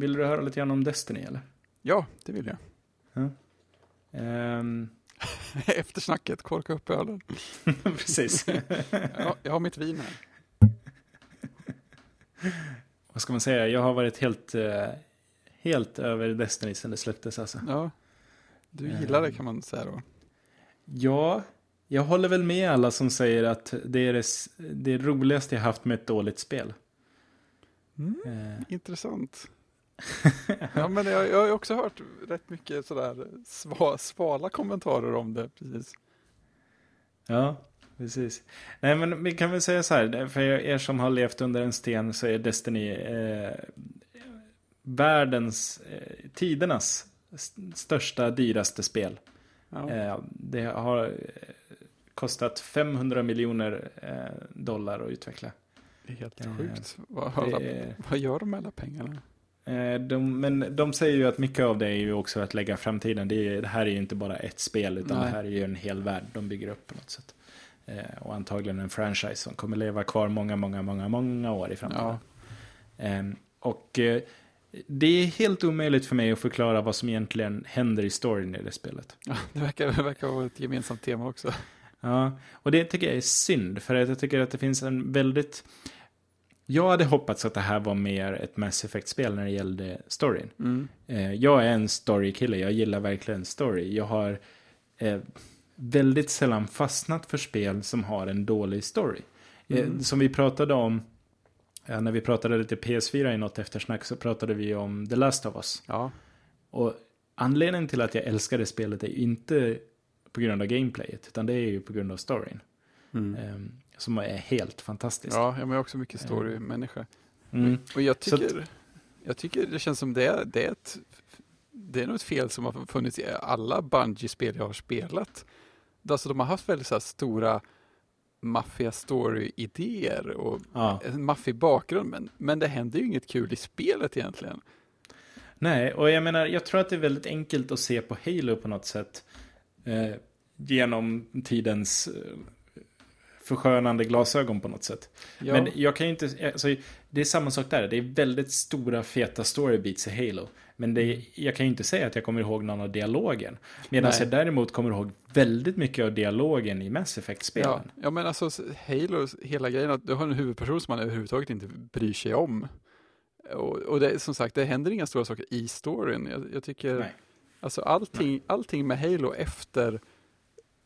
vill du höra lite grann om Destiny eller? Ja, det vill jag. Ehm, Eftersnacket, korka upp ölen. precis. Ja, jag har mitt vin här. Vad ska man säga? Jag har varit helt, eh, helt över Destiny sedan det släpptes alltså. Ja. Du gillar det kan man säga då. Ja, jag håller väl med alla som säger att det är det, det roligaste jag haft med ett dåligt spel. Mm. Eh, Intressant. ja, men jag, jag har också hört rätt mycket sådär sva, svala kommentarer om det. Precis. Ja, precis. Nej, men vi kan väl säga så här, för er som har levt under en sten så är Destiny eh, världens, eh, tidernas st- största, dyraste spel. Ja. Eh, det har eh, kostat 500 miljoner eh, dollar att utveckla. Det är helt Eh, sjukt. Vad, är, vad gör de med alla pengarna? Eh, de, men de säger ju att mycket av det är ju också att lägga framtiden. Det, är, det här är ju inte bara ett spel, utan Nej. det här är ju en hel värld de bygger upp på något sätt. Eh, och antagligen en franchise som kommer leva kvar många, många, många, många år i framtiden. Ja. Ehm, och eh, det är helt omöjligt för mig att förklara vad som egentligen händer i storyn i det spelet. Ja, det, verkar, det verkar vara ett gemensamt tema också. Ja, och det tycker jag är synd, för att jag tycker att det finns en väldigt... Jag hade hoppats att det här var mer ett Mass Effect-spel när det gällde storyn. Mm. Eh, jag är en story-kille, jag gillar verkligen story. Jag har eh, väldigt sällan fastnat för spel som har en dålig story. Eh, Mm. som vi pratade om, när vi pratade lite PS4 i något eftersnack så pratade vi om The Last of Us. Ja, Och anledningen till att jag älskar det spelet är inte på grund av gameplayet, utan det är ju på grund av storyn. mm. Som är helt fantastisk. ja jag är också mycket story-människa. Mm. Och jag Så att- tycker, jag tycker det känns som det, är- det är ett, det är nog ett fel som har funnits i alla Bungie-spel jag har spelat. Alltså de har haft väldigt så stora maffia story-idéer och Ja. en maffig bakgrund, men, men det händer ju inget kul i spelet egentligen. Nej, och jag menar, jag tror att det är väldigt enkelt att se på Halo på något sätt. Eh, genom tidens eh, förskönande glasögon på något sätt. Ja, Men jag kan ju inte, alltså, det är samma sak där. Det är väldigt stora feta storybeats i Halo. Men är, jag kan ju inte säga att jag kommer ihåg någon av dialogen. Medan Nej. jag däremot kommer ihåg väldigt mycket av dialogen i Mass ja, Effect-spelen. ja, men alltså Halo, hela grejen att du har en huvudperson som man överhuvudtaget inte bryr sig om. Och, och det, som sagt, det händer inga stora saker i storyn. Jag, jag tycker, Nej. alltså allting, allting med Halo efter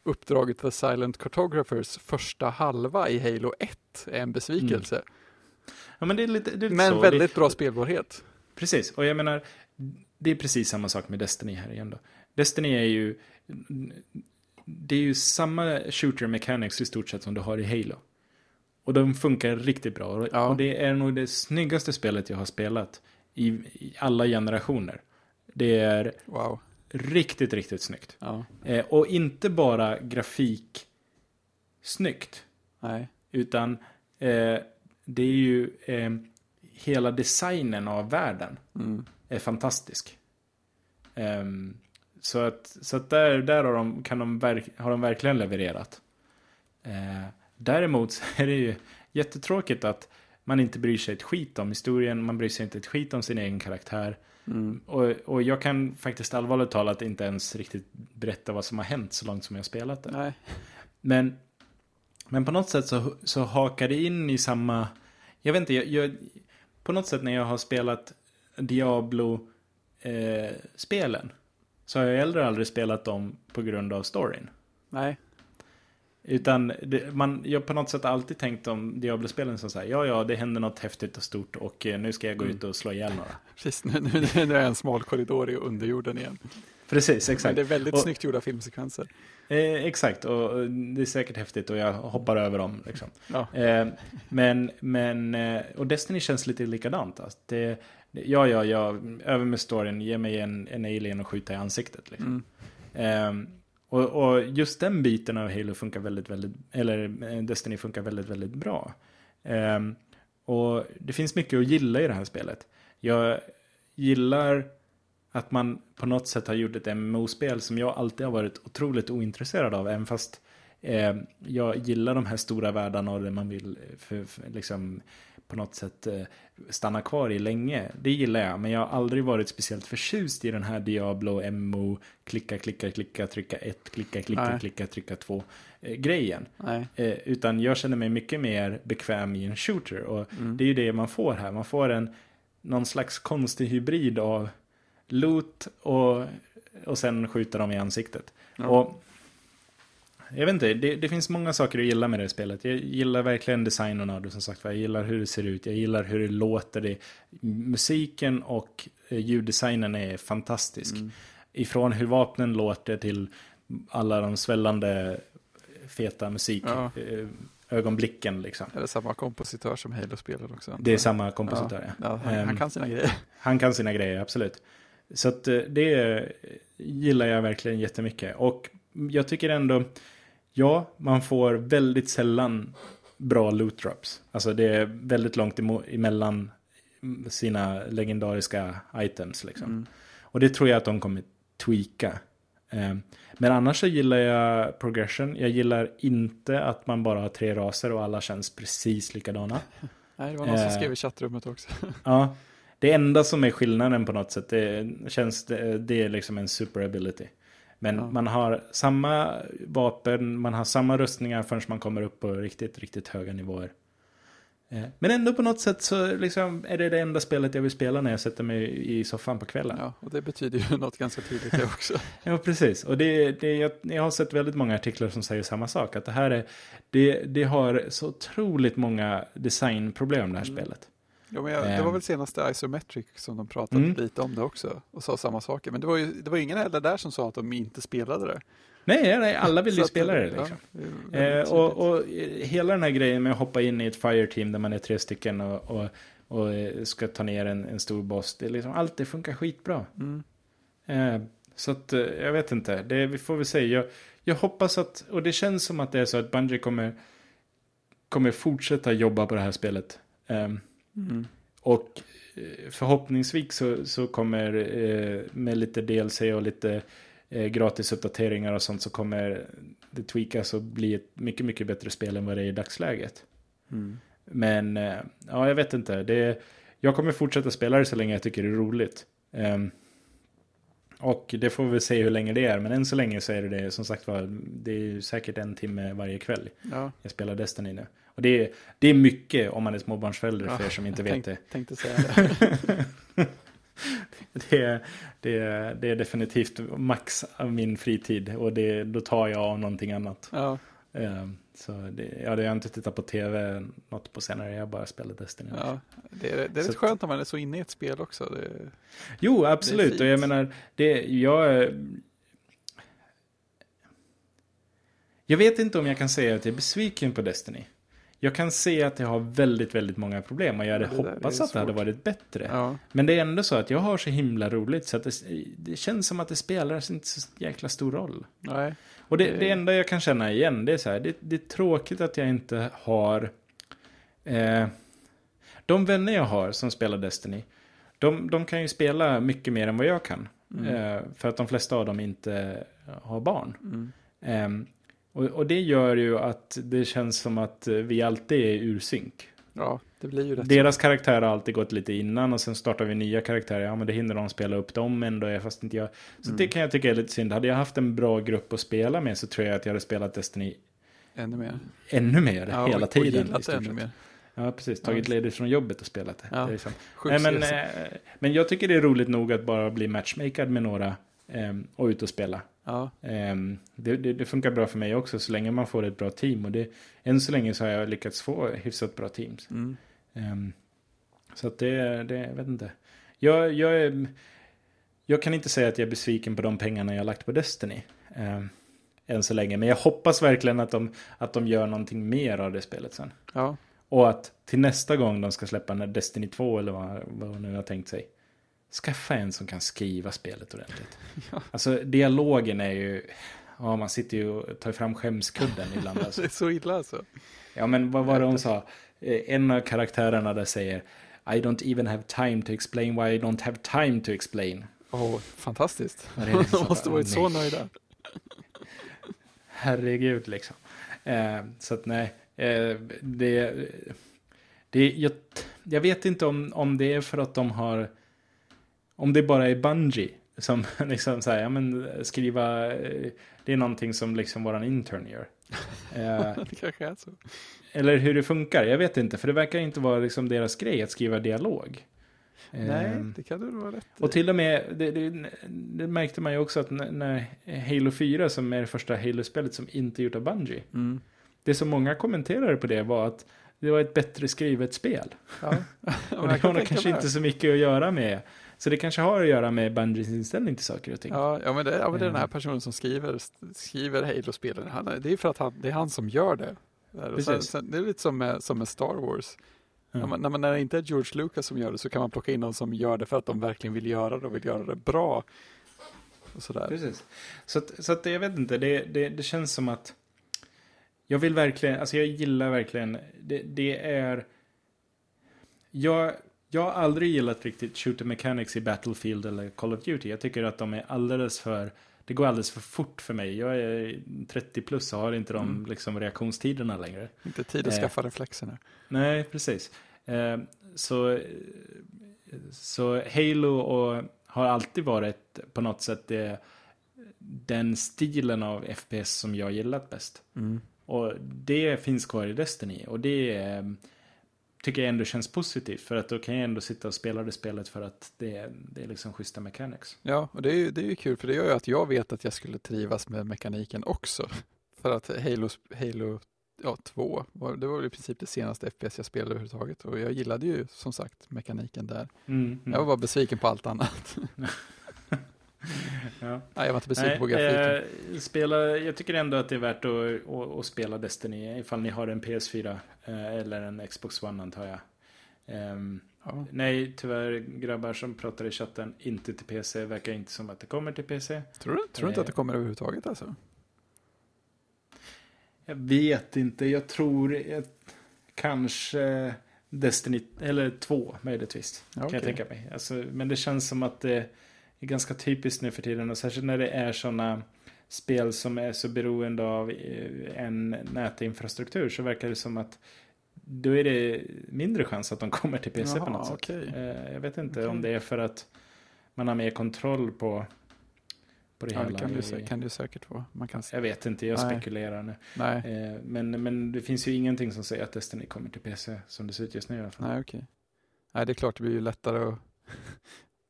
uppdraget för Silent Cartographers första halva i Halo 1 är en besvikelse. Ja, men det är lite, det är lite Men så. väldigt bra spelbarhet. Precis, och jag menar, det är precis samma sak med Destiny här igen då. Destiny är ju, det är ju samma shooter mechanics i stort sett som du har i Halo. Och de funkar riktigt bra. Ja. Och det är nog det snyggaste spelet jag har spelat i, i alla generationer. Det är Wow. Riktigt, riktigt snyggt. Ja, Eh, och inte bara grafik snyggt. nej. Utan eh, det är ju eh, hela designen av världen Mm. är fantastisk. Ehm, så att, så att där, där har, de, kan de verk, har de verkligen levererat. Eh, däremot så är det ju jättetråkigt att man inte bryr sig ett skit om historien, man bryr sig inte ett skit om sin egen karaktär. Mm. Och, och jag kan faktiskt allvarligt talat inte ens riktigt berätta vad som har hänt så långt som jag har spelat det. Nej. Men, men på något sätt så, så hakar det in i samma... Jag vet inte, jag, jag, på något sätt när jag har spelat Diablo-spelen så har jag heller aldrig spelat dem på grund av storyn. Nej. Utan det, man, jag har på något sätt alltid tänkt om Diablo-spelen som så här, ja ja, det händer något häftigt och stort och eh, nu ska jag gå Mm. ut och slå ihjäl några. Precis, nu, nu, nu är det en smal korridor i underjorden igen. Precis, Men exakt. det är väldigt Och- snyggt gjorda filmsekvenser. Eh, exakt, och det är säkert häftigt och jag hoppar över dem. Liksom. Ja. Eh, men, men, eh, och Destiny känns lite likadant. Alltså. Det- ja, ja, ja, över med storyn, ge mig en, en alien och skjuta i ansiktet. Liksom. Mm. Eh, och, och just den biten av Halo funkar väldigt, väldigt, eller eh, Destiny funkar väldigt, väldigt bra. Um, och det finns mycket att gilla i det här spelet. Jag gillar att man på något sätt har gjort ett MMO-spel som jag alltid har varit otroligt ointresserad av, även fast eh, jag gillar de här stora världarna och det man vill eh, för, för, liksom på något sätt eh, stanna kvar i länge. Det gillar jag, men jag har aldrig varit speciellt förtjust i den här Diablo MO, klicka, klicka, klicka, trycka ett, klicka, klicka, Nej. klicka, trycka två eh, grejen. Nej. Eh, utan jag känner mig mycket mer bekväm i en shooter. Och Mm. det är ju det man får här. Man får en någon slags konstig hybrid av loot och, och sen skjuta dem i ansiktet. Ja. Och jag vet inte, det, det finns många saker att gilla med det spelet. Jag gillar verkligen designen av det som sagt. Jag gillar hur det ser ut, jag gillar hur det låter. Det, musiken och eh, ljuddesignen är fantastisk. Mm. Ifrån hur vapnen låter till alla de svällande feta musik Ja. eh, ögonblicken liksom. Är det samma kompositör som Halo spelar också? Det är jag? samma kompositör, ja. Ja, han, Ehm, han kan sina grejer. Han kan sina grejer, absolut. Så att eh, det gillar jag verkligen jättemycket. Och jag tycker ändå, ja, man får väldigt sällan bra loot drops. Alltså det är väldigt långt emellan sina legendariska items liksom. Mm. Och det tror jag att de kommer tweaka. Eh, Men annars så gillar jag progression. Jag gillar inte att man bara har tre raser och alla känns precis likadana. Nej, det var någon som Eh. skrev i chattrummet också. Ja, det enda som är skillnaden på något sätt, det känns, det, det är liksom en super ability. Men Ja. man har samma vapen, man har samma rustningar förrän man kommer upp på riktigt, riktigt höga nivåer. Eh, Men ändå på något sätt så liksom är det det enda spelet jag vill spela när jag sätter mig i soffan på kvällen. Ja, och det betyder ju något ganska tydligt det också. Ja, precis. Och det, det, jag, jag har sett väldigt många artiklar som säger samma sak. Att det här är, det, det har så otroligt många designproblem det här Mm. spelet. Ja, men jag, det var väl senaste Isometric som de pratade Mm. lite om det också och sa samma saker. Men det var ju det var ingen heller där som sa att de inte spelade det. Nej, nej alla vill ju spela det ja, liksom. är Eh, och, och eh, hela den här grejen med att hoppa in i ett fireteam där man är tre stycken och, och, och eh, ska ta ner en, en stor boss. Det är liksom, allt det funkar skitbra. Mm. Eh, så att eh, jag vet inte, det, vi får väl se. Jag, jag hoppas att, och det känns som att det är så att Bungie kommer, kommer fortsätta jobba på det här spelet. Ehm, Mm. och eh, förhoppningsvis så, så kommer eh, med lite DLC och lite eh, gratisuppdateringar och sånt så kommer det tweakas och bli ett mycket, mycket bättre spel än vad det är i dagsläget. Mm. Men eh, ja, jag vet inte. Det, jag kommer fortsätta spela det så länge jag tycker det är roligt. Ehm, och det får vi se hur länge det är. Men än så länge så är det det. Som sagt var, det är säkert en timme varje kväll. Ja, Jag spelar Destiny nu. Och det är, det är mycket om man är småbarnsförälder för Ja, er som inte vet tänk, det. tänkte säga det. Det är, det, är, det är definitivt max av min fritid. Och det, då tar jag av någonting annat. Ja, Ehm, så det, ja, det har jag inte tittat på tv något på senare. Jag bara spelat Destiny. ja. Det är, det är Så rätt skönt när man är så inne i ett spel också. Det, Jo, absolut. Och jag menar, det, jag... Jag vet inte om jag kan säga att jag är besviken på Destiny. Jag kan se att det har väldigt, väldigt många problem och jag hade hoppats att det hade varit bättre. ja, Men det är ändå så att jag har så himla roligt så att det, det känns som att det spelar inte så jäkla stor roll. nej. Och det, Det- det enda jag kan känna igen, det är så här, det, det är tråkigt att jag inte har... Eh, de vänner jag har som spelar Destiny, de, de kan ju spela mycket mer än vad jag kan. Mm. Eh, för att de flesta av dem inte har barn. Mm. Eh, och, och det gör ju att det känns som att vi alltid är ur synk. Ja, det blir ju rätt Deras karaktär har alltid gått lite innan och sen startar vi nya karaktärer. Ja men det hinner de spela upp dem ändå, fast inte jag. Så Mm. det kan jag tycka är lite synd. Hade jag haft en bra grupp att spela med så tror jag att jag hade spelat Destiny ännu mer. ännu mer Ja, hela och, och tiden. det stort ännu mer. Ja, precis. Tagit ledigt från jobbet och spelat det. Ja. det är Nej, men, eh, men jag tycker det är roligt nog att bara bli matchmakad med några ehm, och ut och spela. Ja, Ehm, det, det, det funkar bra för mig också så länge man får ett bra team. Och det, än så länge så har jag lyckats få hyfsat bra teams. mm. Ehm, så att det, det, jag vet inte. Jag, jag, är, jag kan inte säga att jag är besviken på de pengarna jag har lagt på Destiny. Um, än så länge. Men jag hoppas verkligen att de, att de gör någonting mer av det spelet sen. ja, Och att till nästa gång de ska släppa Destiny 2 eller vad, vad de nu har tänkt sig. Skaffa en som kan skriva spelet ordentligt. Ja. Alltså dialogen är ju... Ja, man sitter ju och tar fram skämskudden ibland. Alltså. det är så illa alltså. Ja, men vad var det hon sa? Eh, En av karaktärerna där säger I don't even have time to explain why I don't have time to explain. Åh, fantastiskt. Är liksom De måste varit så nöjda. Herregud liksom. Eh, så att nej, eh, det, Det, jag, jag vet inte om, om det är för att de har, om det bara är Bungie som liksom säger, ja men skriva, eh, det är någonting som liksom våran intern gör. Eh, det kanske är så. eller hur det funkar, jag vet inte, för det verkar inte vara liksom deras grej att skriva dialog. Nej, Eh, det kan du vara rätt och till och med, det, det, det märkte man ju också att när, Halo 4, som är det första Halo-spelet som inte är gjort av Bungie, Mm. det som många kommenterade på det var att det var ett bättre skrivet spel. Ja. Och det har kanske inte så mycket att göra med. Så det kanske har att göra med Bungies inställning till saker och ting. Ja, ja, men det, ja, men det är den här Eh. personen som skriver, skriver Halo-spelen. Det är för att han, det är han som gör det. Och sen, sen, det är lite som med, som med Star Wars. Ja. När, man, när, man, när det inte är George Lucas som gör det så kan man plocka in någon som gör det för att de verkligen vill göra det och vill göra det bra. Och sådär. Precis. Så, att, så att jag vet inte, det, det, det känns som att jag vill verkligen, alltså jag gillar verkligen, det, det är, jag, jag har aldrig gillat riktigt shooter mechanics i Battlefield eller Call of Duty. Jag tycker att de är alldeles för, det går alldeles för fort för mig. Jag är 30 plus och har inte de Mm. liksom, reaktionstiderna längre. Inte tid att Eh. skaffa reflexerna. Nej, precis. Eh, så, så Halo och, har alltid varit på något sätt det, den stilen av FPS som jag gillat bäst. Mm. Och det finns kvar i Destiny. Och det eh, tycker jag ändå känns positivt. För att då kan jag ändå sitta och spela det spelet för att det, det är liksom schyssta mechanics. Ja, och det är, ju, det är ju kul för det gör ju att jag vet att jag skulle trivas med mekaniken också. För att Halo, Halo ja, 2, var, det var väl i princip det senaste FPS jag spelade överhuvudtaget. Och jag gillade ju som sagt mekaniken där. Mm, Jag var bara besviken på allt annat. ja. Nej, jag var inte besviken på grafiken. eh, spela, jag tycker ändå att det är värt att, att, att spela Destiny ifall ni har en PS4 eh, eller en Xbox One antar jag. Ehm, Ja. nej, tyvärr grabbar som pratar i chatten, inte till PC, verkar inte som att det kommer till PC. Tror du, tror du inte att det Eh. kommer överhuvudtaget alltså? Jag vet inte, jag tror att kanske Destiny, eller två möjligtvis. Ja, Kan jag okej. tänka mig. Alltså, men det känns som att det är ganska typiskt nu för tiden. Och särskilt när det är sådana spel som är så beroende av eh, en nätinfrastruktur. Så verkar det som att då är det mindre chans att de kommer till PC på Jaha, något sätt. okej. Eh, Jag vet inte Okej. om det är för att man har mer kontroll på, på det Ja, hela. det kan det, kan det säkert vara. Man kan, Jag vet inte, jag Nej. spekulerar nu. nej, Eh, Men, men det finns ju ingenting som säger att Destiny kommer till PC som det ser ut just nu i alla fall. nej okej. Nej, det är klart det blir ju lättare att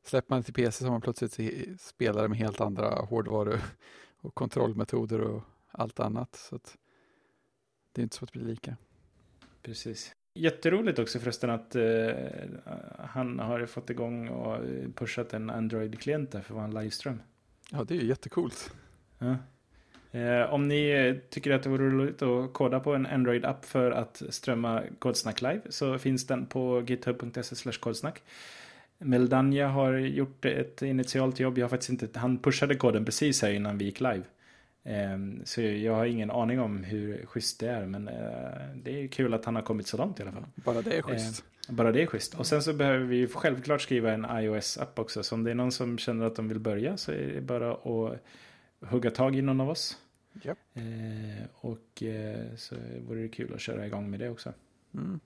Släpper man till PC så har man plötsligt spelare med helt andra hårdvaru och kontrollmetoder och allt annat. Så det är inte så att det blir lika. Precis. Jätteroligt också förresten att eh, han har fått igång och pushat en Android-klient där för en livestream. Ja, det är ju jättecoolt. Ja. Eh, om ni tycker att det vore roligt att koda på en Android-app för att strömma Kodsnack live så finns den på github.se kodsnack. Meldanja har gjort ett initialt jobb. Jag har faktiskt inte, han pushade koden precis här innan vi gick live. Ehm, Så jag har ingen aning om hur schysst det är. Men eh, det är kul att han har kommit så långt i alla fall. Bara det är schysst. Bara det är schysst. Och sen så behöver vi självklart skriva en iOS-app också. Så om det är någon som känner att de vill börja så är det bara att hugga tag i någon av oss. Japp. Eh, och eh, så vore det kul att köra igång med det också. Mm.